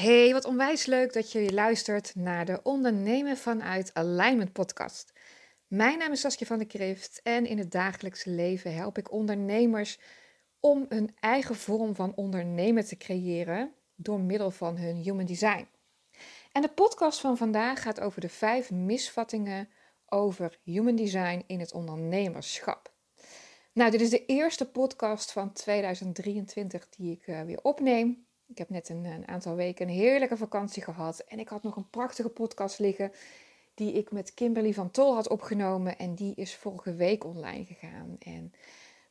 Hey, wat onwijs leuk dat je luistert naar de Ondernemen vanuit Alignment podcast. Mijn naam is Saskia van der Krift en in het dagelijkse leven help ik ondernemers om een eigen vorm van ondernemen te creëren door middel van hun human design. En de podcast van vandaag gaat over de vijf misvattingen over human design in het ondernemerschap. Nou, dit is de eerste podcast van 2023 die ik uh, weer opneem. Ik heb net een, een, aantal weken een heerlijke vakantie gehad. En ik had nog een prachtige podcast liggen die ik met Kimberly van Tol had opgenomen. En die is vorige week online gegaan. En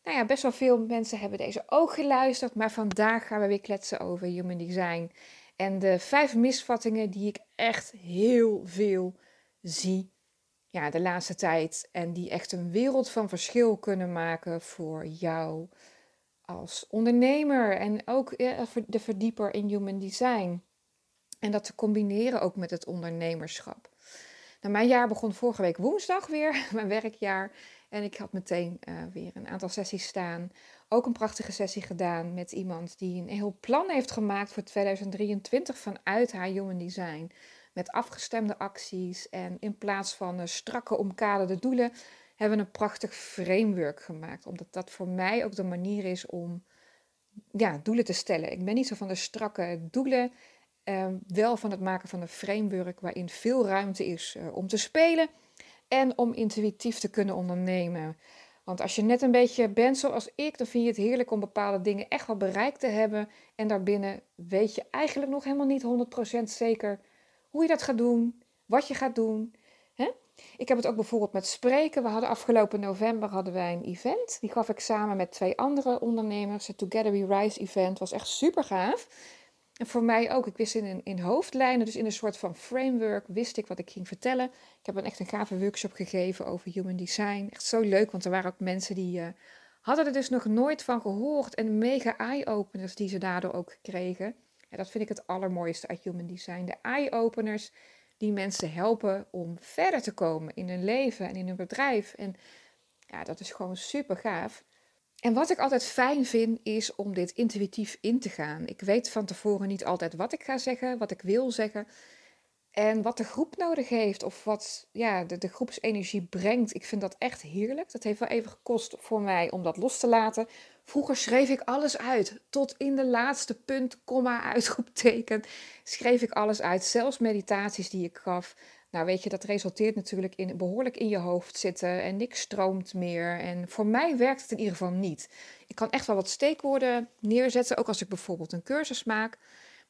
nou ja, best wel veel mensen hebben deze ook geluisterd. Maar vandaag gaan we weer kletsen over human design. En de vijf misvattingen die ik echt heel veel zie ja, de laatste tijd. En die echt een wereld van verschil kunnen maken voor jou als ondernemer en ook de verdieper in human design. En dat te combineren ook met het ondernemerschap. Nou, mijn jaar begon vorige week woensdag weer, mijn werkjaar. En ik had meteen uh, weer een aantal sessies staan. Ook een prachtige sessie gedaan met iemand die een heel plan heeft gemaakt voor 2023 vanuit haar human design. Met afgestemde acties en in plaats van uh, strakke omkaderde doelen hebben een prachtig framework gemaakt. Omdat dat voor mij ook de manier is om ja, doelen te stellen. Ik ben niet zo van de strakke doelen. Ehm, wel van het maken van een framework waarin veel ruimte is uh, om te spelen en om intuïtief te kunnen ondernemen. Want als je net een beetje bent zoals ik, dan vind je het heerlijk om bepaalde dingen echt wel bereikt te hebben. En daarbinnen weet je eigenlijk nog helemaal niet 100% zeker hoe je dat gaat doen, wat je gaat doen. Ik heb het ook bijvoorbeeld met spreken. We hadden afgelopen november hadden wij een event. Die gaf ik samen met twee andere ondernemers. Het Together We Rise event was echt super gaaf. En voor mij ook. Ik wist in, in hoofdlijnen, dus in een soort van framework, wist ik wat ik ging vertellen. Ik heb een echt een gave workshop gegeven over human design. Echt zo leuk, want er waren ook mensen die uh, hadden er dus nog nooit van gehoord. En mega eye-openers die ze daardoor ook kregen. En dat vind ik het allermooiste uit human design. De eye-openers die mensen helpen om verder te komen in hun leven en in hun bedrijf. En ja, dat is gewoon super gaaf. En wat ik altijd fijn vind, is om dit intuïtief in te gaan. Ik weet van tevoren niet altijd wat ik ga zeggen, wat ik wil zeggen. En wat de groep nodig heeft of wat ja, de, de groepsenergie brengt. Ik vind dat echt heerlijk. Dat heeft wel even gekost voor mij om dat los te laten. Vroeger schreef ik alles uit. Tot in de laatste punt, komma, uitroepteken. Schreef ik alles uit. Zelfs meditaties die ik gaf. Nou weet je, dat resulteert natuurlijk in behoorlijk in je hoofd zitten. En niks stroomt meer. En voor mij werkt het in ieder geval niet. Ik kan echt wel wat steekwoorden neerzetten. Ook als ik bijvoorbeeld een cursus maak.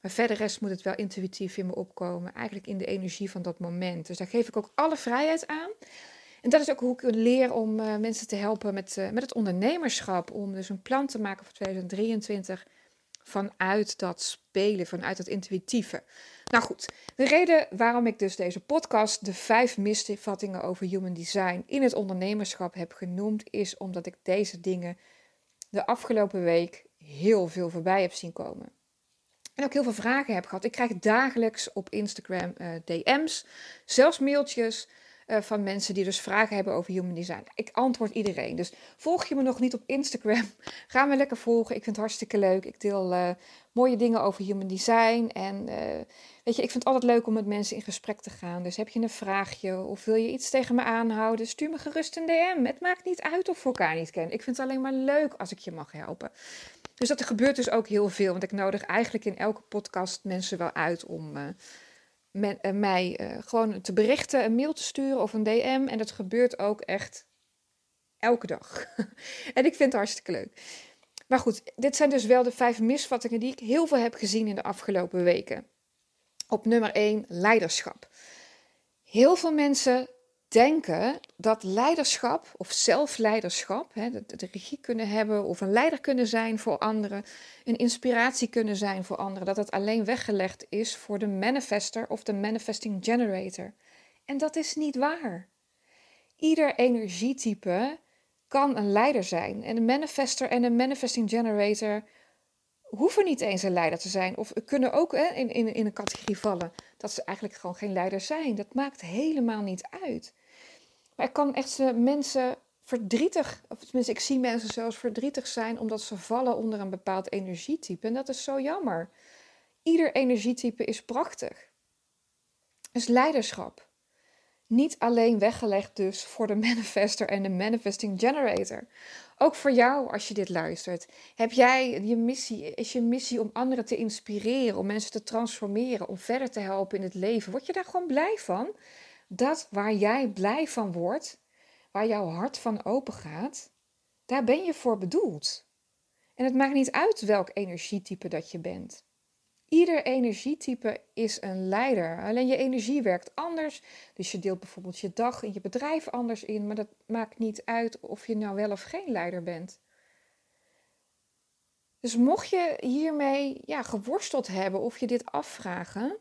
Maar verder rest moet het wel intuïtief in me opkomen. Eigenlijk in de energie van dat moment. Dus daar geef ik ook alle vrijheid aan. En dat is ook hoe ik leer om uh, mensen te helpen met, uh, met het ondernemerschap. Om dus een plan te maken voor 2023 vanuit dat spelen, vanuit dat intuïtieve. Nou goed, de reden waarom ik dus deze podcast de vijf misvattingen over human design in het ondernemerschap heb genoemd, is omdat ik deze dingen de afgelopen week heel veel voorbij heb zien komen. En ook heel veel vragen heb gehad. Ik krijg dagelijks op Instagram uh, DM's, zelfs mailtjes uh, van mensen die dus vragen hebben over human design. Ik antwoord iedereen. Dus volg je me nog niet op Instagram? Ga me lekker volgen. Ik vind het hartstikke leuk. Ik deel uh, mooie dingen over human design. En weet je, ik vind het altijd leuk om met mensen in gesprek te gaan. Dus heb je een vraagje of wil je iets tegen me aanhouden? Stuur me gerust een DM. Het maakt niet uit of we elkaar niet kennen. Ik vind het alleen maar leuk als ik je mag helpen. Dus dat gebeurt dus ook heel veel. Want ik nodig eigenlijk in elke podcast mensen wel uit om uh, mij uh, gewoon te berichten, een mail te sturen of een DM. En dat gebeurt ook echt elke dag. en ik vind het hartstikke leuk. Maar goed, dit zijn dus wel de vijf misvattingen die ik heel veel heb gezien in de afgelopen weken. Op nummer 1, leiderschap. Heel veel mensen denken dat leiderschap of zelfleiderschap, hè, de, de, regie kunnen hebben of een leider kunnen zijn voor anderen, een inspiratie kunnen zijn voor anderen, dat het alleen weggelegd is voor de manifester of de manifesting generator. En dat is niet waar. Ieder energietype kan een leider zijn. En een manifester en een manifesting generator hoeven niet eens een leider te zijn. Of kunnen ook hè, in, in, in een categorie vallen dat ze eigenlijk gewoon geen leider zijn. Dat maakt helemaal niet uit. Maar ik kan echt mensen verdrietig, of tenminste ik zie mensen zelfs verdrietig zijn omdat ze vallen onder een bepaald energietype. En dat is zo jammer. Ieder energietype is prachtig. Dus leiderschap. Niet alleen weggelegd dus voor de manifester en de manifesting generator. Ook voor jou als je dit luistert. Heb jij je missie, is je missie om anderen te inspireren, om mensen te transformeren, om verder te helpen in het leven? Word je daar gewoon blij van? Dat waar jij blij van wordt, waar jouw hart van open gaat, daar ben je voor bedoeld. En het maakt niet uit welk energietype dat je bent. Ieder energietype is een leider. Alleen je energie werkt anders. Dus je deelt bijvoorbeeld je dag in je bedrijf anders in. Maar dat maakt niet uit of je nou wel of geen leider bent. Dus mocht je hiermee ja, geworsteld hebben of je dit afvragen,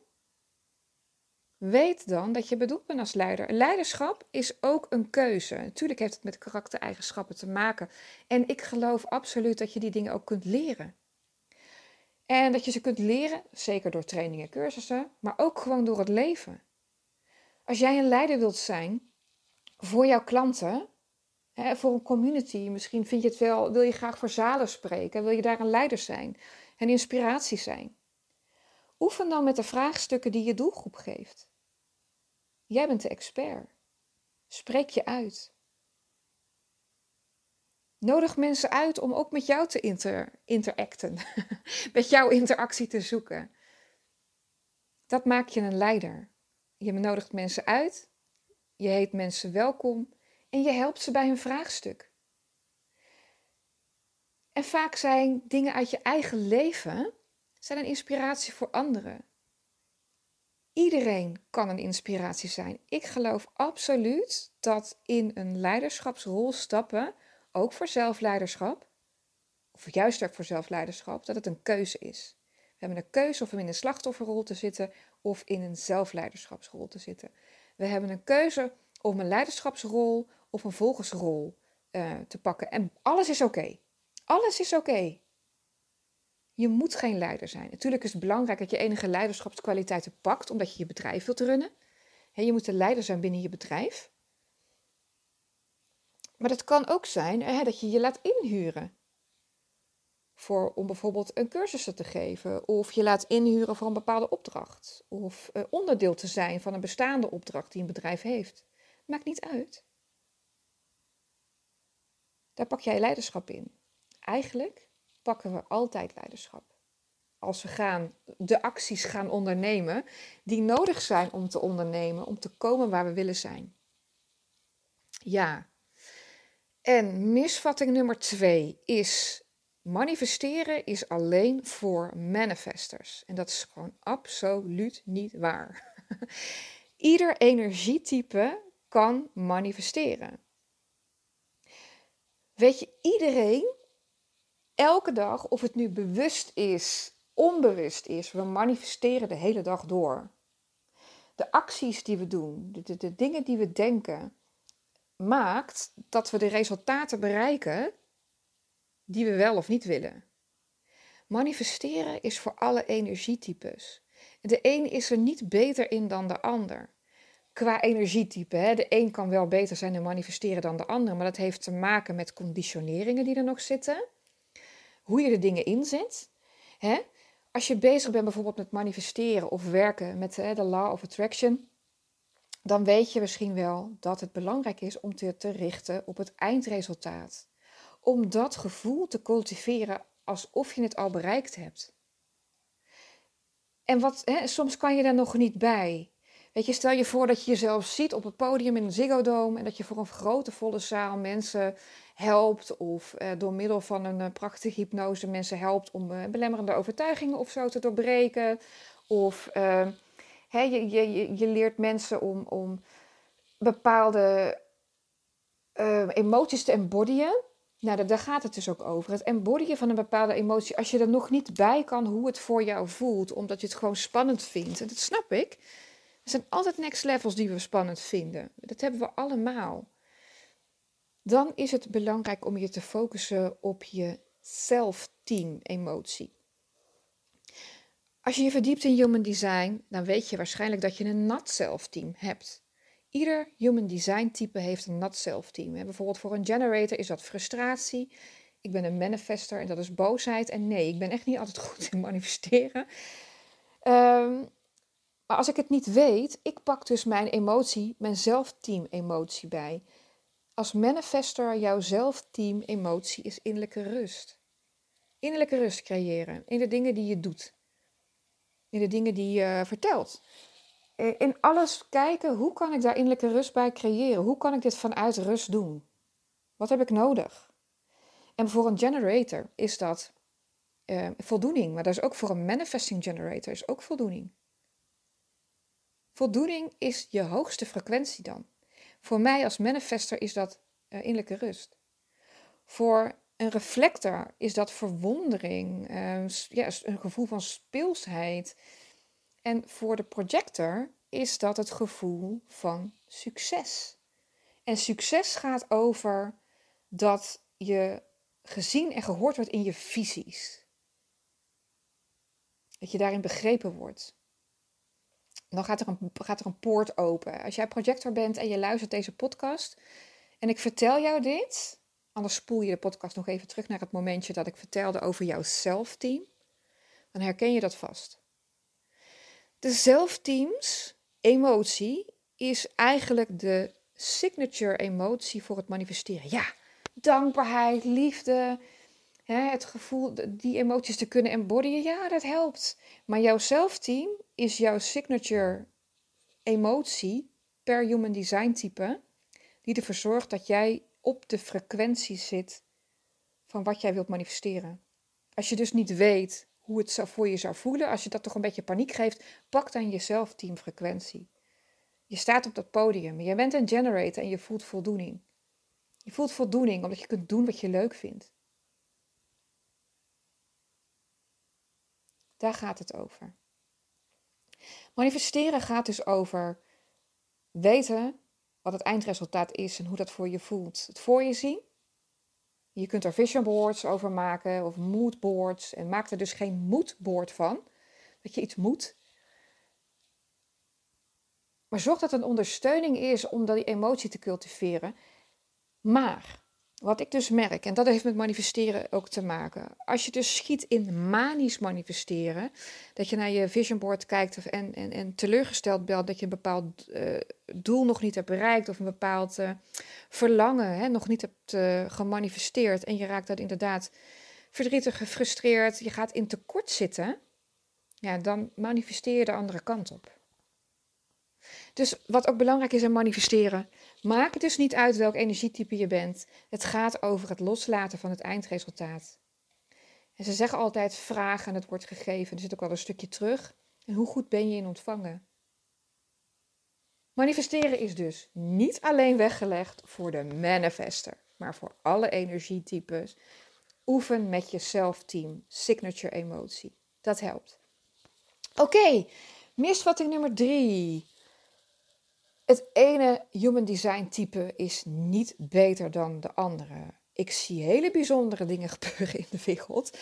weet dan dat je bedoeld bent als leider. Leiderschap is ook een keuze. Natuurlijk heeft het met karaktereigenschappen te maken. En ik geloof absoluut dat je die dingen ook kunt leren. En dat je ze kunt leren, zeker door trainingen en cursussen, maar ook gewoon door het leven. Als jij een leider wilt zijn voor jouw klanten, hè, voor een community, misschien vind je het wel, wil je graag voor zalen spreken, wil je daar een leider zijn en inspiratie zijn. Oefen dan met de vraagstukken die je doelgroep geeft. Jij bent de expert. Spreek je uit. Nodig mensen uit om ook met jou te inter interacten, met jouw interactie te zoeken. Dat maakt je een leider. Je nodigt mensen uit, je heet mensen welkom en je helpt ze bij hun vraagstuk. En vaak zijn dingen uit je eigen leven zijn een inspiratie voor anderen. Iedereen kan een inspiratie zijn. Ik geloof absoluut dat in een leiderschapsrol stappen ook voor zelfleiderschap, of juist ook voor zelfleiderschap, dat het een keuze is. We hebben een keuze of we in een slachtofferrol te zitten of in een zelfleiderschapsrol te zitten. We hebben een keuze om een leiderschapsrol of een volgersrol uh, te pakken. En alles is oké. Alles is oké. Je moet geen leider zijn. Natuurlijk is het belangrijk dat je enige leiderschapskwaliteiten pakt, omdat je je bedrijf wilt runnen. je moet de leider zijn binnen je bedrijf. Maar dat kan ook zijn hè, dat je je laat inhuren. Voor, om bijvoorbeeld een cursus te geven. Of je laat inhuren voor een bepaalde opdracht. Of uh, onderdeel te zijn van een bestaande opdracht die een bedrijf heeft. Maakt niet uit. Daar pak jij leiderschap in. Eigenlijk pakken we altijd leiderschap. Als we gaan, de acties gaan ondernemen die nodig zijn om te ondernemen, om te komen waar we willen zijn. Ja, en misvatting nummer twee is: manifesteren is alleen voor manifestors. En dat is gewoon absoluut niet waar. Ieder energietype kan manifesteren. Weet je, iedereen, elke dag, of het nu bewust is, onbewust is, we manifesteren de hele dag door. De acties die we doen, de, dingen die we denken, maakt dat we de resultaten bereiken die we wel of niet willen. Manifesteren is voor alle energietypes. De een is er niet beter in dan de ander. Qua energietype. Hè? De een kan wel beter zijn in manifesteren dan de ander, maar dat heeft te maken met conditioneringen die er nog zitten. Hoe je de dingen inzet. Hè? Als je bezig bent bijvoorbeeld met manifesteren of werken met hè, de Law of Attraction, dan weet je misschien wel dat het belangrijk is om te, te richten op het eindresultaat. Om dat gevoel te cultiveren alsof je het al bereikt hebt. En wat, hè, soms kan je daar nog niet bij. Weet je, stel je voor dat je jezelf ziet op het podium in een Ziggo Dome en dat je voor een grote volle zaal mensen helpt of eh, door middel van een uh, prachtige hypnose mensen helpt om uh, belemmerende overtuigingen of zo te doorbreken. Of je, je, je leert mensen om, om bepaalde uh, emoties te embodyen. Nou, daar gaat het dus ook over. Het embodyen van een bepaalde emotie. Als je er nog niet bij kan hoe het voor jou voelt, omdat je het gewoon spannend vindt. En dat snap ik. Er zijn altijd next levels die we spannend vinden. Dat hebben we allemaal. Dan is het belangrijk om je te focussen op je self-team emotie. Als je je verdiept in human design, dan weet je waarschijnlijk dat je een not self team hebt. Ieder human design type heeft een not self team. Bijvoorbeeld voor een generator is dat frustratie. Ik ben een manifester en dat is boosheid. En nee, ik ben echt niet altijd goed in manifesteren. Ehm, maar als ik het niet weet, ik pak dus mijn emotie, mijn zelfteam emotie bij. Als manifester, jouw zelfteam emotie is innerlijke rust. Innerlijke rust creëren in de dingen die je doet. In de dingen die je vertelt. Eh, in alles kijken, hoe kan ik daar innerlijke rust bij creëren? Hoe kan ik dit vanuit rust doen? Wat heb ik nodig? En voor een generator is dat uh, voldoening, maar dat is ook voor een manifesting generator is ook voldoening. Voldoening is je hoogste frequentie dan. Voor mij als manifester is dat uh, innerlijke rust. Voor een reflector is dat verwondering, uh, ja, een gevoel van speelsheid. En voor de projector is dat het gevoel van succes. En succes gaat over dat je gezien en gehoord wordt in je visies. Dat je daarin begrepen wordt. Dan gaat er, een, gaat er een poort open. Als jij projector bent en je luistert deze podcast en ik vertel jou dit, anders spoel je de podcast nog even terug naar het momentje dat ik vertelde over jouw zelfteam, dan herken je dat vast. De zelfteams emotie is eigenlijk de signature emotie voor het manifesteren. Ja, dankbaarheid, liefde, hè, het gevoel, die emoties te kunnen embodyen, ja, dat helpt. Maar jouw zelfteam is jouw signature emotie per human design type, die ervoor zorgt dat jij op de frequentie zit van wat jij wilt manifesteren. Als je dus niet weet hoe het voor je zou voelen, als je dat toch een beetje paniek geeft, pak dan je zelfteamfrequentie. Je staat op dat podium, je bent een generator en je voelt voldoening. Je voelt voldoening omdat je kunt doen wat je leuk vindt. Daar gaat het over. Manifesteren gaat dus over weten wat het eindresultaat is en hoe dat voor je voelt. Het voor je zien. Je kunt er vision boards over maken of mood boards. En maak er dus geen moodboard van. Dat je iets moet. Maar zorg dat het een ondersteuning is om die emotie te cultiveren. Maar wat ik dus merk, en dat heeft met manifesteren ook te maken. Als je dus schiet in manisch manifesteren, dat je naar je vision board kijkt en, en, en teleurgesteld bent dat je een bepaald uh, doel nog niet hebt bereikt of een bepaald uh, verlangen hè, nog niet hebt uh, gemanifesteerd en je raakt dat inderdaad verdrietig, gefrustreerd, je gaat in tekort zitten, ja, dan manifesteer je de andere kant op. Dus wat ook belangrijk is in manifesteren, maak het dus niet uit welk energietype je bent. Het gaat over het loslaten van het eindresultaat. En ze zeggen altijd vragen en het wordt gegeven. Er zit ook al een stukje terug. En hoe goed ben je in ontvangen? Manifesteren is dus niet alleen weggelegd voor de manifester, maar voor alle energietypes. Oefen met je zelfteam, signature emotie. Dat helpt. Oké, misvatting nummer drie. Het ene human design type is niet beter dan de andere. Ik zie hele bijzondere dingen gebeuren in de wereld.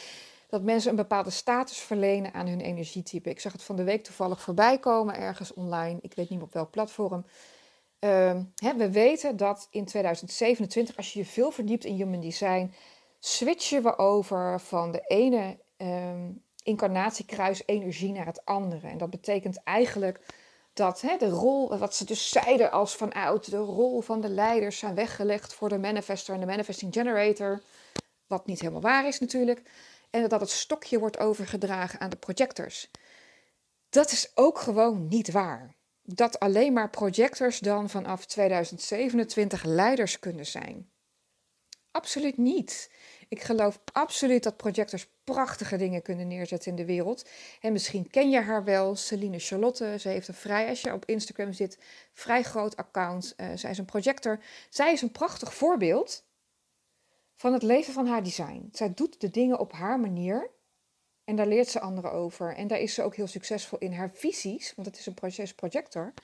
Dat mensen een bepaalde status verlenen aan hun energietype. Ik zag het van de week toevallig voorbij komen ergens online. Ik weet niet op welk platform. Uh, hè, we weten dat in 2027, als je je veel verdiept in human design, switchen we over van de ene um, incarnatiekruis energie naar het andere. En dat betekent eigenlijk dat hè, de rol, wat ze dus zeiden als vanuit de rol van de leiders zijn weggelegd voor de manifester en de manifesting generator. Wat niet helemaal waar is natuurlijk. En dat het stokje wordt overgedragen aan de projectors. Dat is ook gewoon niet waar. Dat alleen maar projectors dan vanaf 2027 leiders kunnen zijn. Absoluut niet. Ik geloof absoluut dat projectors prachtige dingen kunnen neerzetten in de wereld. En misschien ken je haar wel, Celine Charlotte. Ze heeft een vrij, als je op Instagram zit, vrij groot account. Uh, zij is een projector. Zij is een prachtig voorbeeld van het leven van haar design. Zij doet de dingen op haar manier. En daar leert ze anderen over. En daar is ze ook heel succesvol in. Haar visies, want het is een projector,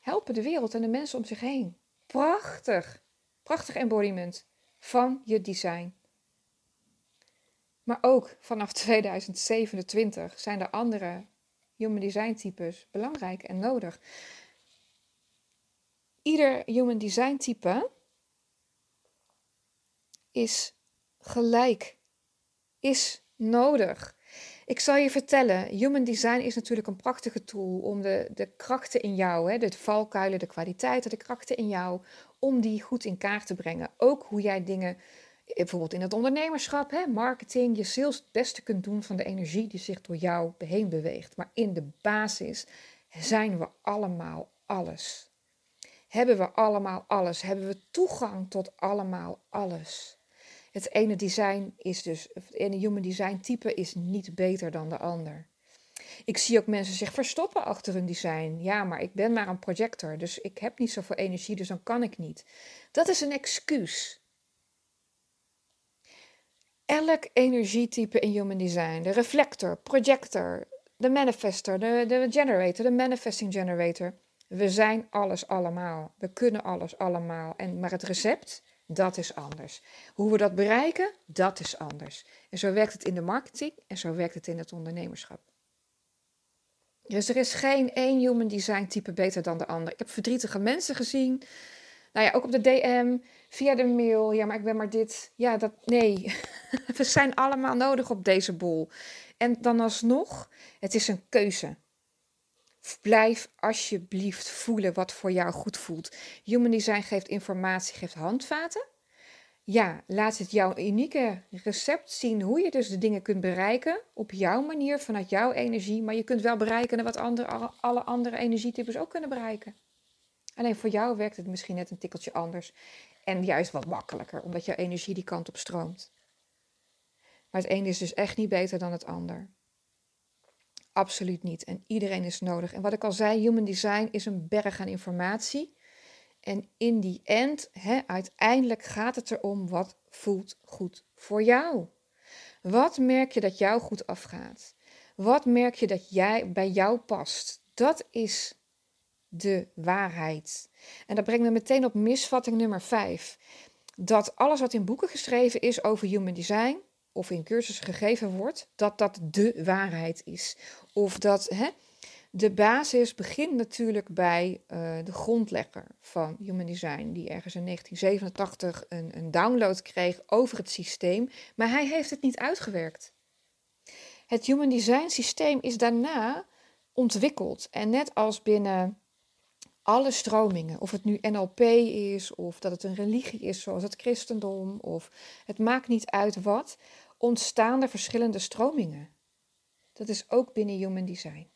helpen de wereld en de mensen om zich heen. Prachtig. Prachtig embodiment van je design. Maar ook vanaf 2027 zijn er andere human design types belangrijk en nodig. Ieder human design type is gelijk, is nodig. Ik zal je vertellen, Human Design is natuurlijk een prachtige tool om de, de krachten in jou, hè, de valkuilen, de kwaliteiten, de krachten in jou, om die goed in kaart te brengen. Ook hoe jij dingen, bijvoorbeeld in het ondernemerschap, hè, marketing, je sales het beste kunt doen van de energie die zich door jou heen beweegt. Maar in de basis zijn we allemaal alles. Hebben we allemaal alles? Hebben we toegang tot allemaal alles? Het ene design is dus, het ene human design type is niet beter dan de ander. Ik zie ook mensen zich verstoppen achter een design. Ja, maar ik ben maar een projector, dus ik heb niet zoveel energie, dus dan kan ik niet. Dat is een excuus. Elk energietype in human design, de reflector, projector, de manifester, de, de generator, de manifesting generator. We zijn alles allemaal. We kunnen alles allemaal. En, maar het recept, dat is anders. Hoe we dat bereiken, dat is anders. En zo werkt het in de marketing en zo werkt het in het ondernemerschap. Dus er is geen één human design type beter dan de ander. Ik heb verdrietige mensen gezien. Nou ja, ook op de DM, via de mail. Ja, maar ik ben maar dit. Ja, dat. Nee. We zijn allemaal nodig op deze boel. En dan alsnog, het is een keuze. Blijf alsjeblieft voelen wat voor jou goed voelt. Human Design geeft informatie, geeft handvaten. Ja, laat het jouw unieke recept zien hoe je dus de dingen kunt bereiken op jouw manier, vanuit jouw energie. Maar je kunt wel bereiken wat andere, alle andere energietypes ook kunnen bereiken. Alleen voor jou werkt het misschien net een tikkeltje anders. En juist wat makkelijker, omdat jouw energie die kant op stroomt. Maar het een is dus echt niet beter dan het ander. Absoluut niet. En iedereen is nodig. En wat ik al zei, human design is een berg aan informatie. En in die end, uiteindelijk gaat het erom wat voelt goed voor jou. Wat merk je dat jou goed afgaat? Wat merk je dat jij, bij jou past? Dat is de waarheid. En dat brengt me meteen op misvatting nummer 5. Dat alles wat in boeken geschreven is over human design, of in cursussen gegeven wordt, dat dat de waarheid is. Of dat hè, de basis begint natuurlijk bij uh, de grondlegger van Human Design, die ergens in 1987 een, een download kreeg over het systeem, maar hij heeft het niet uitgewerkt. Het Human Design systeem is daarna ontwikkeld. En net als binnen alle stromingen, of het nu NLP is, of dat het een religie is zoals het christendom, of het maakt niet uit wat, ontstaan er verschillende stromingen. Dat is ook binnen Human Design.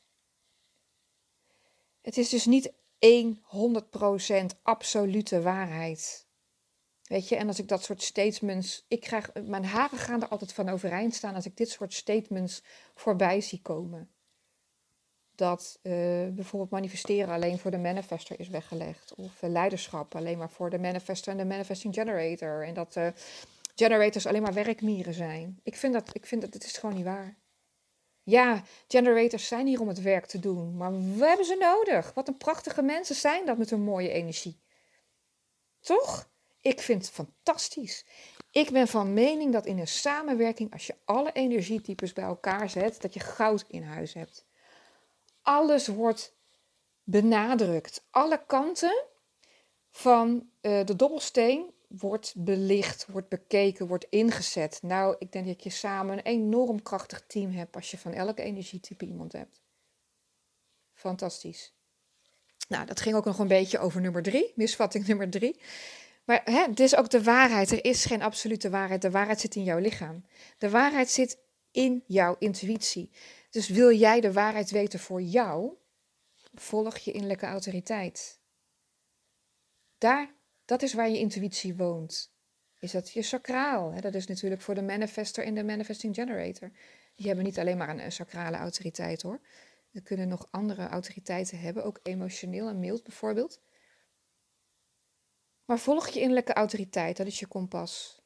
Het is dus niet 100% absolute waarheid. Weet je, en als ik dat soort statements. Ik krijg, mijn haren gaan er altijd van overeind staan als ik dit soort statements voorbij zie komen. Dat uh, bijvoorbeeld manifesteren alleen voor de manifester is weggelegd. Of uh, leiderschap alleen maar voor de manifester en de manifesting generator. En dat uh, generators alleen maar werkmieren zijn. Ik vind dat, ik vind dat, het is gewoon niet waar. Ja, generators zijn hier om het werk te doen, maar we hebben ze nodig. Wat een prachtige mensen zijn dat met hun mooie energie. Toch? Ik vind het fantastisch. Ik ben van mening dat in een samenwerking, als je alle energietypes bij elkaar zet, dat je goud in huis hebt. Alles wordt benadrukt. Alle kanten van uh, de dobbelsteen wordt belicht, wordt bekeken, wordt ingezet. Nou, ik denk dat je samen een enorm krachtig team hebt als je van elke energietype iemand hebt. Fantastisch. Nou, dat ging ook nog een beetje over nummer drie, misvatting nummer drie. Maar hè, dit is ook de waarheid. Er is geen absolute waarheid. De waarheid zit in jouw lichaam. De waarheid zit in jouw intuïtie. Dus wil jij de waarheid weten voor jou, volg je innerlijke autoriteit. Daar dat is waar je intuïtie woont. Is dat je sacraal? Hè? Dat is natuurlijk voor de manifester en de manifesting generator. Die hebben niet alleen maar een, sacrale autoriteit hoor. We kunnen nog andere autoriteiten hebben, ook emotioneel en mild bijvoorbeeld. Maar volg je innerlijke autoriteit, dat is je kompas.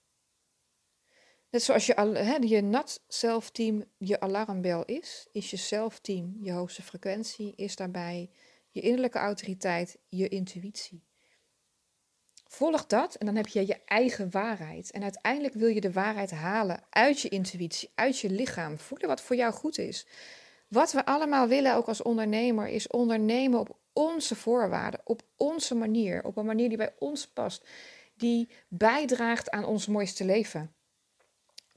Net zoals je, hè, je nat zelfteam je alarmbel is, is je zelfteam je hoogste frequentie, is daarbij je innerlijke autoriteit, je intuïtie. Volg dat en dan heb je je eigen waarheid. En uiteindelijk wil je de waarheid halen uit je intuïtie, uit je lichaam. Voelen wat voor jou goed is. Wat we allemaal willen, ook als ondernemer, is ondernemen op onze voorwaarden, op onze manier, op een manier die bij ons past, die bijdraagt aan ons mooiste leven.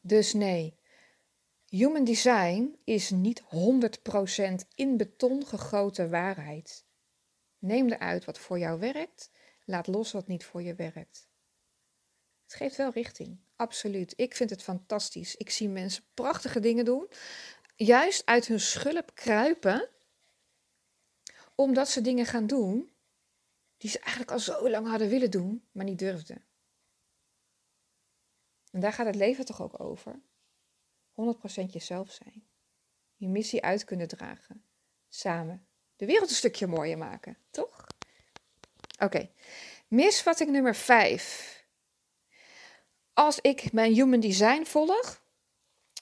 Dus nee, Human design is niet 100% in beton gegoten waarheid. Neem eruit wat voor jou werkt, laat los wat niet voor je werkt. Het geeft wel richting, absoluut. Ik vind het fantastisch. Ik zie mensen prachtige dingen doen, juist uit hun schulp kruipen, omdat ze dingen gaan doen die ze eigenlijk al zo lang hadden willen doen, maar niet durfden. En daar gaat het leven toch ook over? 100% jezelf zijn. Je missie uit kunnen dragen. Samen. De wereld een stukje mooier maken, toch? Oké. Misvatting nummer 5. Als ik mijn human design volg,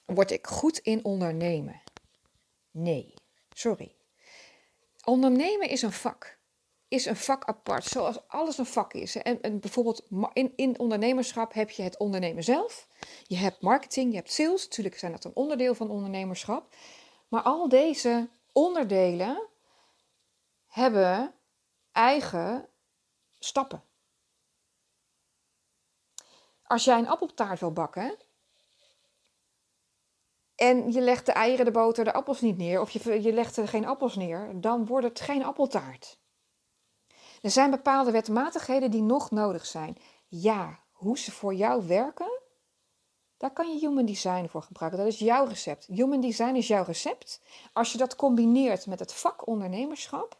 word ik goed in ondernemen. Nee, sorry. Ondernemen is een vak is een vak apart, zoals alles een vak is. En, en bijvoorbeeld in, in ondernemerschap heb je het ondernemen zelf, je hebt marketing, je hebt sales. Natuurlijk zijn dat een onderdeel van ondernemerschap. Maar al deze onderdelen hebben eigen stappen. Als jij een appeltaart wil bakken en je legt de eieren, de boter, de appels niet neer, of je, je legt er geen appels neer, dan wordt het geen appeltaart. Er zijn bepaalde wetmatigheden die nog nodig zijn. Ja, hoe ze voor jou werken, daar kan je Human Design voor gebruiken. Dat is jouw recept. Human Design is jouw recept. Als je dat combineert met het vak ondernemerschap,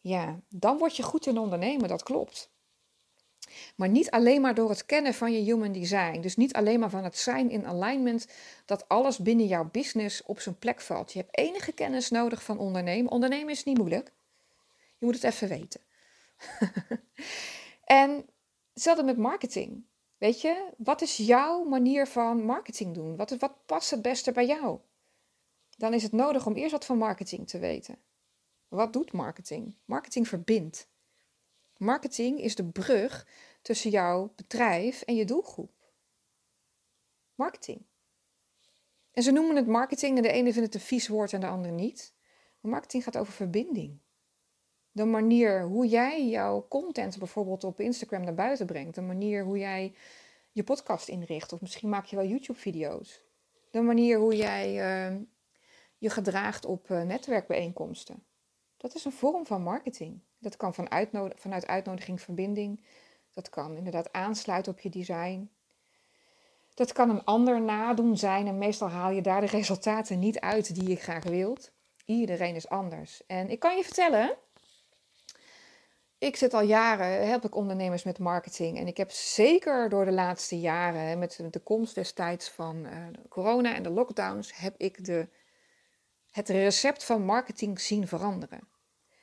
ja, dan word je goed in ondernemen, dat klopt. Maar niet alleen maar door het kennen van je human design. Dus niet alleen maar van het zijn in alignment dat alles binnen jouw business op zijn plek valt. Je hebt enige kennis nodig van ondernemen. Ondernemen is niet moeilijk. Je moet het even weten. en hetzelfde met marketing. Weet je, wat is jouw manier van marketing doen? Wat, wat past het beste bij jou? Dan is het nodig om eerst wat van marketing te weten. Wat doet marketing? Marketing verbindt. Marketing is de brug tussen jouw bedrijf en je doelgroep. Marketing. En ze noemen het marketing en de ene vindt het een vies woord en de andere niet. Maar marketing gaat over verbinding de manier hoe jij jouw content bijvoorbeeld op Instagram naar buiten brengt. De manier hoe jij je podcast inricht. Of misschien maak je wel YouTube-video's. De manier hoe jij uh, je gedraagt op uh, netwerkbijeenkomsten. Dat is een vorm van marketing. Dat kan van vanuit uitnodiging, verbinding. Dat kan inderdaad aansluiten op je design. Dat kan een ander nadoen zijn en meestal haal je daar de resultaten niet uit die je graag wilt. Iedereen is anders. En ik kan je vertellen, ik zit al jaren, help ik ondernemers met marketing. En ik heb zeker door de laatste jaren, met de komst destijds van uh, corona en de lockdowns, heb ik de, het recept van marketing zien veranderen.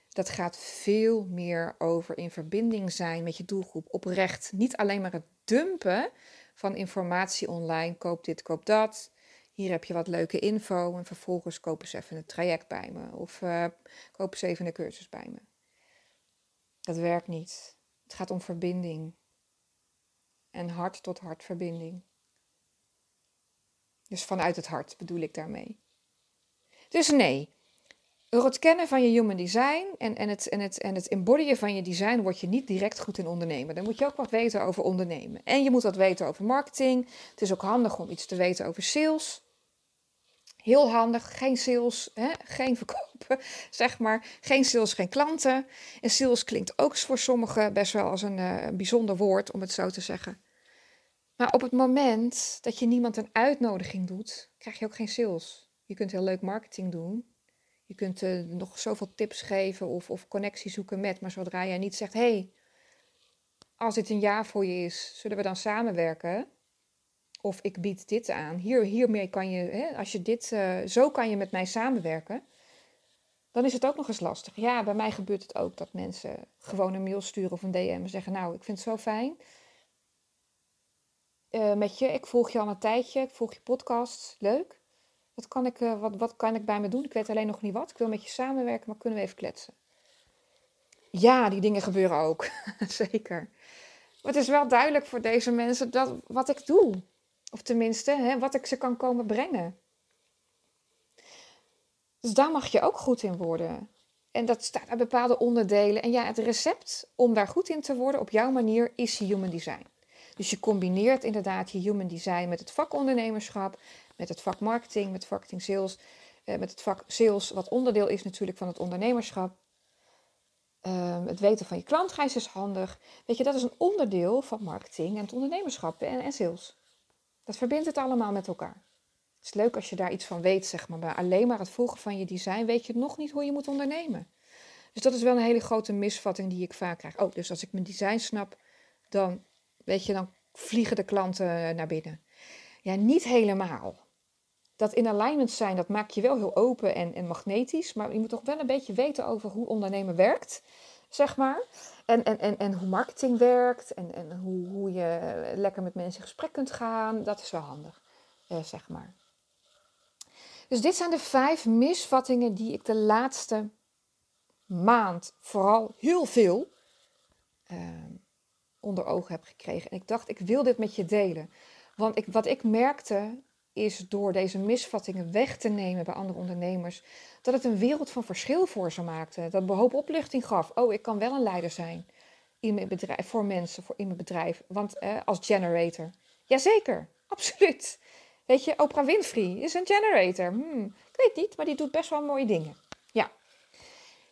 Dat gaat veel meer over in verbinding zijn met je doelgroep, oprecht. Niet alleen maar het dumpen van informatie online, koop dit, koop dat. Hier heb je wat leuke info en vervolgens kopen ze even een traject bij me of uh, kopen ze even een cursus bij me. Dat werkt niet. Het gaat om verbinding. En hart tot hart verbinding. Dus vanuit het hart bedoel ik daarmee. Dus nee, door het kennen van je human design en, en, het, en, het, en het embodyen van je design word je niet direct goed in ondernemen. Dan moet je ook wat weten over ondernemen. En je moet wat weten over marketing. Het is ook handig om iets te weten over sales. Heel handig, geen sales, hè? geen verkopen, zeg maar. Geen sales, geen klanten. En sales klinkt ook voor sommigen best wel als een, uh, bijzonder woord, om het zo te zeggen. Maar op het moment dat je niemand een uitnodiging doet, krijg je ook geen sales. Je kunt heel leuk marketing doen. Je kunt uh, nog zoveel tips geven of, of connectie zoeken met. Maar zodra jij niet zegt, hey, als dit een jaar voor je is, zullen we dan samenwerken? Of ik bied dit aan. Hier, hiermee kan je, hè, als je dit, uh, zo kan je met mij samenwerken. Dan is het ook nog eens lastig. Ja, bij mij gebeurt het ook dat mensen gewoon een mail sturen of een DM en zeggen: Nou, ik vind het zo fijn. Uh, met je, ik volg je al een tijdje, ik volg je podcast, leuk. Wat kan, ik, uh, wat, wat kan ik bij me doen? Ik weet alleen nog niet wat. Ik wil met je samenwerken, maar kunnen we even kletsen? Ja, die dingen gebeuren ook. Zeker. Maar het is wel duidelijk voor deze mensen dat wat ik doe. Of tenminste, hè, wat ik ze kan komen brengen. Dus daar mag je ook goed in worden. En dat staat uit bepaalde onderdelen. En ja, het recept om daar goed in te worden op jouw manier is human design. Dus je combineert inderdaad je human design met het vakondernemerschap, met het vak marketing, met marketing sales, uh, met het vak sales, wat onderdeel is natuurlijk van het ondernemerschap. Ehm, het weten van je klantreis is handig. Weet je, dat is een onderdeel van marketing en het ondernemerschap en, en sales. Dat verbindt het allemaal met elkaar. Het is leuk als je daar iets van weet, zeg maar. Maar alleen maar het volgen van je design weet je nog niet hoe je moet ondernemen. Dus dat is wel een hele grote misvatting die ik vaak krijg. Oh, dus als ik mijn design snap, dan, weet je, dan vliegen de klanten naar binnen. Ja, niet helemaal. Dat in alignment zijn, dat maakt je wel heel open en, en magnetisch. Maar je moet toch wel een beetje weten over hoe ondernemen werkt, zeg maar. En, en, en, en hoe marketing werkt en, en hoe, hoe je lekker met mensen in gesprek kunt gaan. Dat is wel handig, eh, zeg maar. Dus dit zijn de vijf misvattingen die ik de laatste maand vooral heel veel uh, onder ogen heb gekregen. En ik dacht, ik wil dit met je delen. Want ik, wat ik merkte is door deze misvattingen weg te nemen bij andere ondernemers, dat het een wereld van verschil voor ze maakte. Dat behoop opluchting gaf. Oh, ik kan wel een leider zijn in mijn bedrijf, voor mensen, voor in mijn bedrijf. Want eh, als generator. Jazeker, absoluut. Weet je, Oprah Winfrey is een generator. Hmm, ik weet niet, maar die doet best wel mooie dingen.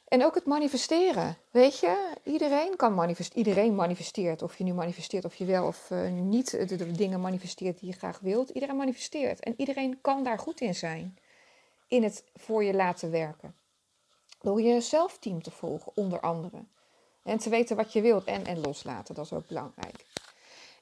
En ook het manifesteren. Weet je, iedereen kan manifesteren. Iedereen manifesteert. Of je nu manifesteert of je wel of uh, niet de, de, dingen manifesteert die je graag wilt. Iedereen manifesteert. En iedereen kan daar goed in zijn. In het voor je laten werken. Door je zelfteam te volgen, onder andere. En te weten wat je wilt en, en loslaten. Dat is ook belangrijk.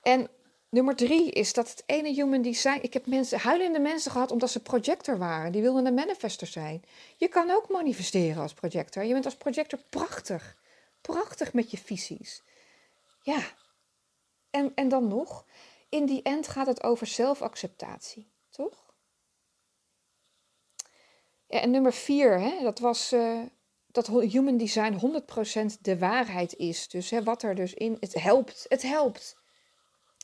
En Nummer drie is dat het ene human design. Ik heb mensen, huilende mensen gehad omdat ze projector waren. Die wilden een manifester zijn. Je kan ook manifesteren als projector. Je bent als projector prachtig. Prachtig met je visies. Ja. En, en dan nog, in die end gaat het over zelfacceptatie. Toch? Ja, en nummer vier, hè, dat was uh, dat human design 100% de waarheid is. Dus hè, wat er dus in. Het helpt. Het helpt.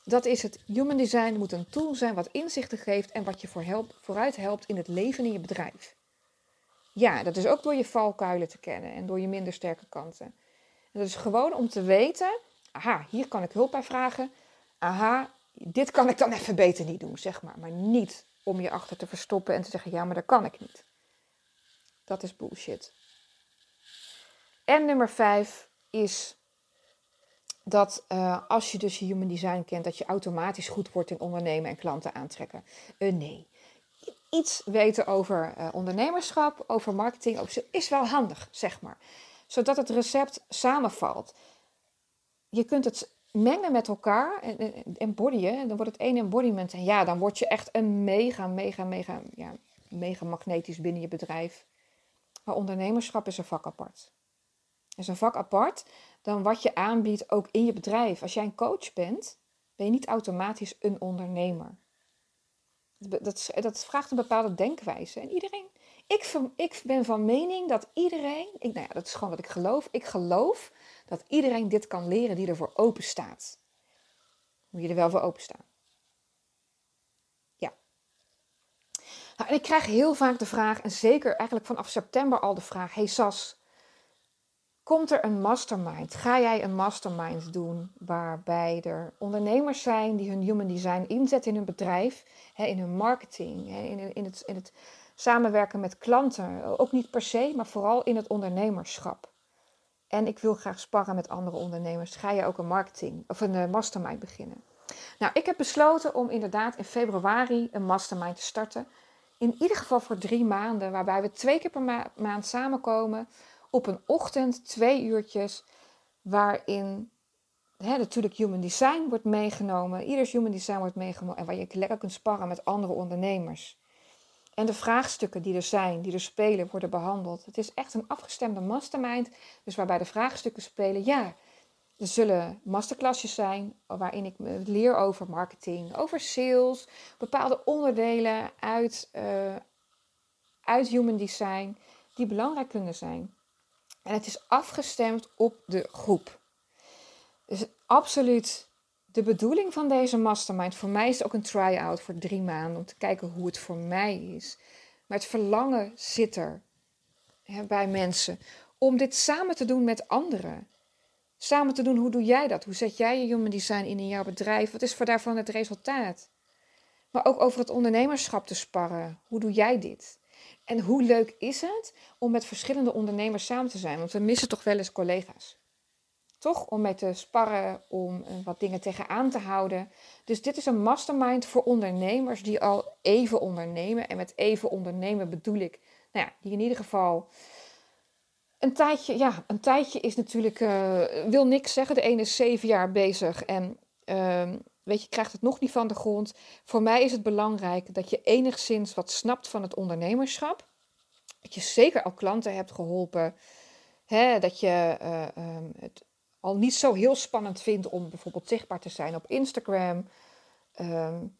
Dat is het. Human design moet een tool zijn wat inzichten geeft en wat je voor vooruit helpt in het leven in je bedrijf. Ja, dat is ook door je valkuilen te kennen en door je minder sterke kanten. En dat is gewoon om te weten, aha, hier kan ik hulp bij vragen. Aha, dit kan ik dan even beter niet doen, zeg maar. Maar niet om je achter te verstoppen en te zeggen, ja, maar dat kan ik niet. Dat is bullshit. En nummer vijf is dat uh, als je dus human design kent, dat je automatisch goed wordt in ondernemen en klanten aantrekken. Uh, nee. Iets weten over uh, ondernemerschap, over marketing, is wel handig, zeg maar. Zodat het recept samenvalt. Je kunt het mengen met elkaar en embodyen. Dan wordt het één embodiment. En ja, dan word je echt een mega, mega, mega, ja, mega magnetisch binnen je bedrijf. Maar ondernemerschap is een vak apart. is een vak apart dan wat je aanbiedt ook in je bedrijf. Als jij een coach bent, ben je niet automatisch een ondernemer. Dat, dat vraagt een bepaalde denkwijze. En iedereen, ik, ik ben van mening dat iedereen, ik, nou ja, dat is gewoon wat ik geloof. Ik geloof dat iedereen dit kan leren die ervoor open staat. Moet je er wel voor openstaan. Ja. Nou, en ik krijg heel vaak de vraag, en zeker eigenlijk vanaf september al de vraag: Hey Sas, Komt er een mastermind? Ga jij een mastermind doen waarbij er ondernemers zijn die hun human design inzetten in hun bedrijf, in hun marketing, in, het, in het samenwerken met klanten? Ook niet per se, maar vooral in het ondernemerschap. En ik wil graag sparren met andere ondernemers. Ga je ook een marketing of een eh, mastermind beginnen? Nou, ik heb besloten om inderdaad in februari een mastermind te starten. In ieder geval voor drie maanden, waarbij we twee keer per maand samenkomen op een ochtend twee uurtjes waarin hè, natuurlijk human design wordt meegenomen. Ieders human design wordt meegenomen en waar je lekker kunt sparren met andere ondernemers. En de vraagstukken die er zijn, die er spelen, worden behandeld. Het is echt een afgestemde mastermind. Dus waarbij de vraagstukken spelen, ja, er zullen masterclassjes zijn waarin ik leer over marketing, over sales, bepaalde onderdelen uit, uh, uit human design die belangrijk kunnen zijn. En het is afgestemd op de groep. Dus absoluut de bedoeling van deze mastermind. Voor mij is het ook een try-out voor drie maanden om te kijken hoe het voor mij is. Maar het verlangen zit er hè, bij mensen om dit samen te doen met anderen. Samen te doen, hoe doe jij dat? Hoe zet jij je human design in in jouw bedrijf? Wat is voor daarvan het resultaat? maar ook over het ondernemerschap te sparren. Hoe doe jij dit? En hoe leuk is het om met verschillende ondernemers samen te zijn? Want we missen toch wel eens collega's. Toch? Om mee te sparren, om eh, wat dingen tegenaan te houden. Dus dit is een mastermind voor ondernemers die al even ondernemen. En met even ondernemen bedoel ik, nou ja, die in ieder geval een tijdje, ja, een tijdje is natuurlijk, uh, wil niks zeggen. De ene is zeven jaar bezig en uh, weet je, krijgt het nog niet van de grond. Voor mij is het belangrijk dat je enigszins wat snapt van het ondernemerschap. Dat je zeker al klanten hebt geholpen. Hè, dat je uh, um, het al niet zo heel spannend vindt om bijvoorbeeld zichtbaar te zijn op Instagram. Um,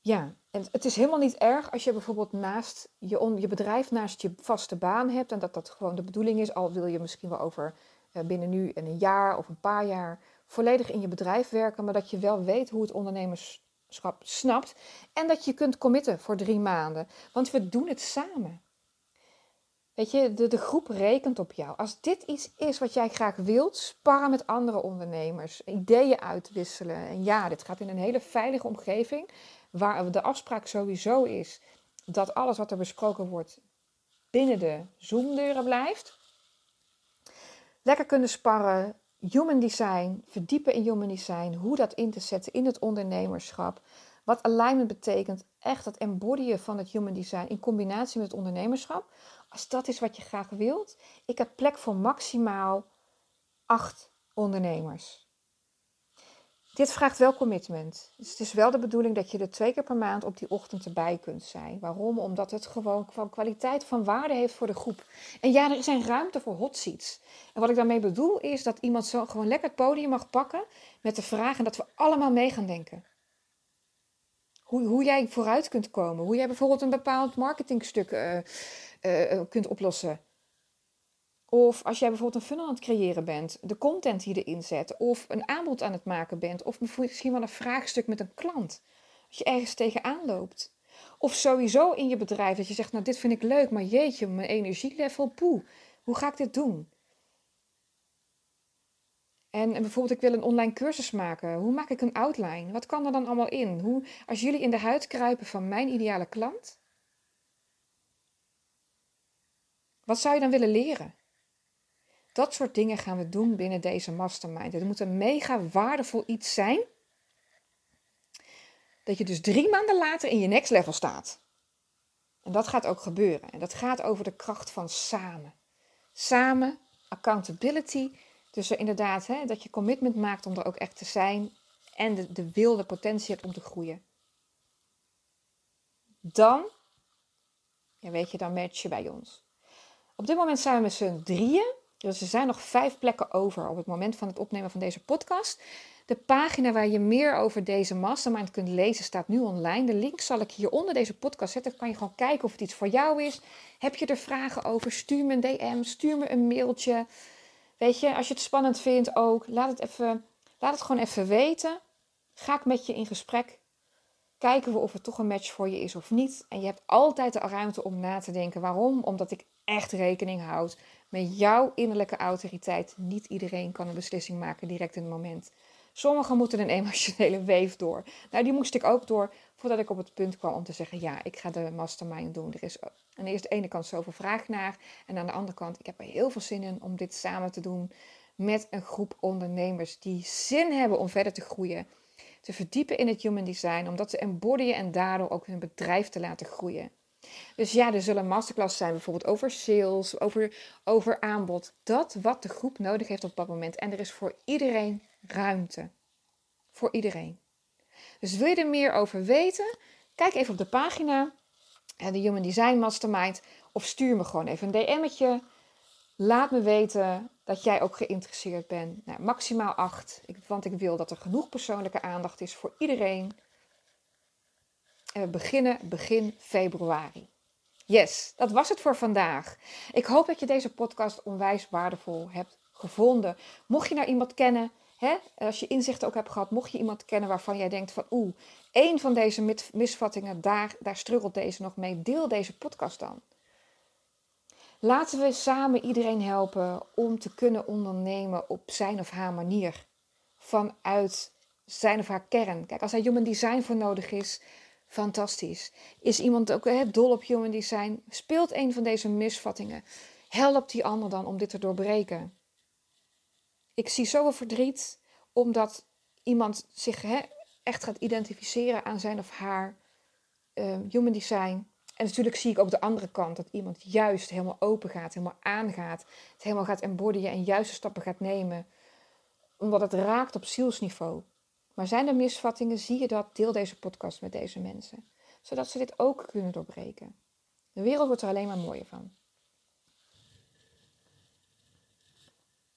ja, en het is helemaal niet erg als je bijvoorbeeld naast je, je bedrijf, naast je vaste baan hebt. En dat dat gewoon de bedoeling is. Al wil je misschien wel over uh, binnen nu en een jaar of een paar jaar volledig in je bedrijf werken. Maar dat je wel weet hoe het ondernemerschap snapt. En dat je kunt committen voor drie maanden. Want we doen het samen. Weet je, de, de groep rekent op jou. Als dit iets is wat jij graag wilt, sparren met andere ondernemers, ideeën uitwisselen. En ja, dit gaat in een hele veilige omgeving, waar de afspraak sowieso is dat alles wat er besproken wordt binnen de Zoom-deuren blijft. Lekker kunnen sparren, human design, verdiepen in human design, hoe dat in te zetten in het ondernemerschap. Wat alignment betekent, echt het embodyen van het human design in combinatie met het ondernemerschap. Als dat is wat je graag wilt, ik heb plek voor maximaal acht ondernemers. Dit vraagt wel commitment. Dus het is wel de bedoeling dat je er twee keer per maand op die ochtend erbij kunt zijn. Waarom? Omdat het gewoon van kwaliteit van waarde heeft voor de groep. En ja, er een ruimte voor hot seats. En wat ik daarmee bedoel is dat iemand zo gewoon lekker het podium mag pakken met de vraag en dat we allemaal mee gaan denken. Hoe, hoe jij vooruit kunt komen. Hoe jij bijvoorbeeld een bepaald marketingstuk uh, uh, kunt oplossen. Of als jij bijvoorbeeld een funnel aan het creëren bent, de content je erin zet, of een aanbod aan het maken bent, of misschien wel een vraagstuk met een klant. Als je ergens tegenaan loopt. Of sowieso in je bedrijf dat je zegt, nou dit vind ik leuk, maar jeetje, mijn energielevel, poe, hoe ga ik dit doen? En, en, bijvoorbeeld, ik wil een online cursus maken. Hoe maak ik een outline? Wat kan er dan allemaal in? Hoe, als jullie in de huid kruipen van mijn ideale klant, wat zou je dan willen leren? Dat soort dingen gaan we doen binnen deze mastermind. Het moet een mega waardevol iets zijn. Dat je dus drie maanden later in je next level staat. En dat gaat ook gebeuren. En dat gaat over de kracht van samen. Samen, accountability. Dus er inderdaad, hè, dat je commitment maakt om er ook echt te zijn. En de, de wil, de potentie hebt om te groeien. Dan, ja, weet je, dan match je bij ons. Op dit moment zijn we met z'n drieën. Dus er zijn nog vijf plekken over op het moment van het opnemen van deze podcast. De pagina waar je meer over deze mastermind kunt lezen staat nu online. De link zal ik hier onder deze podcast zetten. Dan kan je gewoon kijken of het iets voor jou is. Heb je er vragen over? Stuur me een DM, stuur me een mailtje. Weet je, als je het spannend vindt ook, laat het, even, laat het gewoon even weten. Ga ik met je in gesprek. Kijken we of het toch een match voor je is of niet. En je hebt altijd de ruimte om na te denken. Waarom? Omdat ik echt rekening houd met jouw innerlijke autoriteit. Niet iedereen kan een beslissing maken direct in het moment. Sommigen moeten een emotionele weef door. Nou, die moest ik ook door voordat ik op het punt kwam om te zeggen: ja, ik ga de mastermind doen. Er is aan de ene kant zoveel vraag naar. En aan de andere kant, ik heb er heel veel zin in om dit samen te doen met een groep ondernemers die zin hebben om verder te groeien. Te verdiepen in het human design, om dat te embodyen en daardoor ook hun bedrijf te laten groeien. Dus ja, er zullen masterclass zijn bijvoorbeeld over sales, over, over aanbod. Dat wat de groep nodig heeft op dat moment. En er is voor iedereen ruimte. Voor iedereen. Dus wil je er meer over weten? Kijk even op de pagina, de Human Design Mastermind. Of stuur me gewoon even een DM'tje. Laat me weten dat jij ook geïnteresseerd bent. Nou, maximaal acht, want ik wil dat er genoeg persoonlijke aandacht is voor iedereen. En we beginnen begin februari. Yes, dat was het voor vandaag. Ik hoop dat je deze podcast onwijs waardevol hebt gevonden. Mocht je nou iemand kennen, hè, als je inzichten ook hebt gehad, mocht je iemand kennen waarvan jij denkt van oeh, één van deze misvattingen, daar, daar struggelt deze nog mee, deel deze podcast dan. Laten we samen iedereen helpen om te kunnen ondernemen op zijn of haar manier. Vanuit zijn of haar kern. Kijk, als er human design voor nodig is, Fantastisch. Is iemand ook hè, dol op human design? Speelt een van deze misvattingen? Help die ander dan om dit te doorbreken. Ik zie zoveel verdriet omdat iemand zich hè, echt gaat identificeren aan zijn of haar uh, human design. En natuurlijk zie ik ook de andere kant, dat iemand juist helemaal open gaat, helemaal aangaat, het helemaal gaat embodyen en juiste stappen gaat nemen, omdat het raakt op zielsniveau. Maar zijn er misvattingen, zie je dat, deel deze podcast met deze mensen, zodat ze dit ook kunnen doorbreken. De wereld wordt er alleen maar mooier van.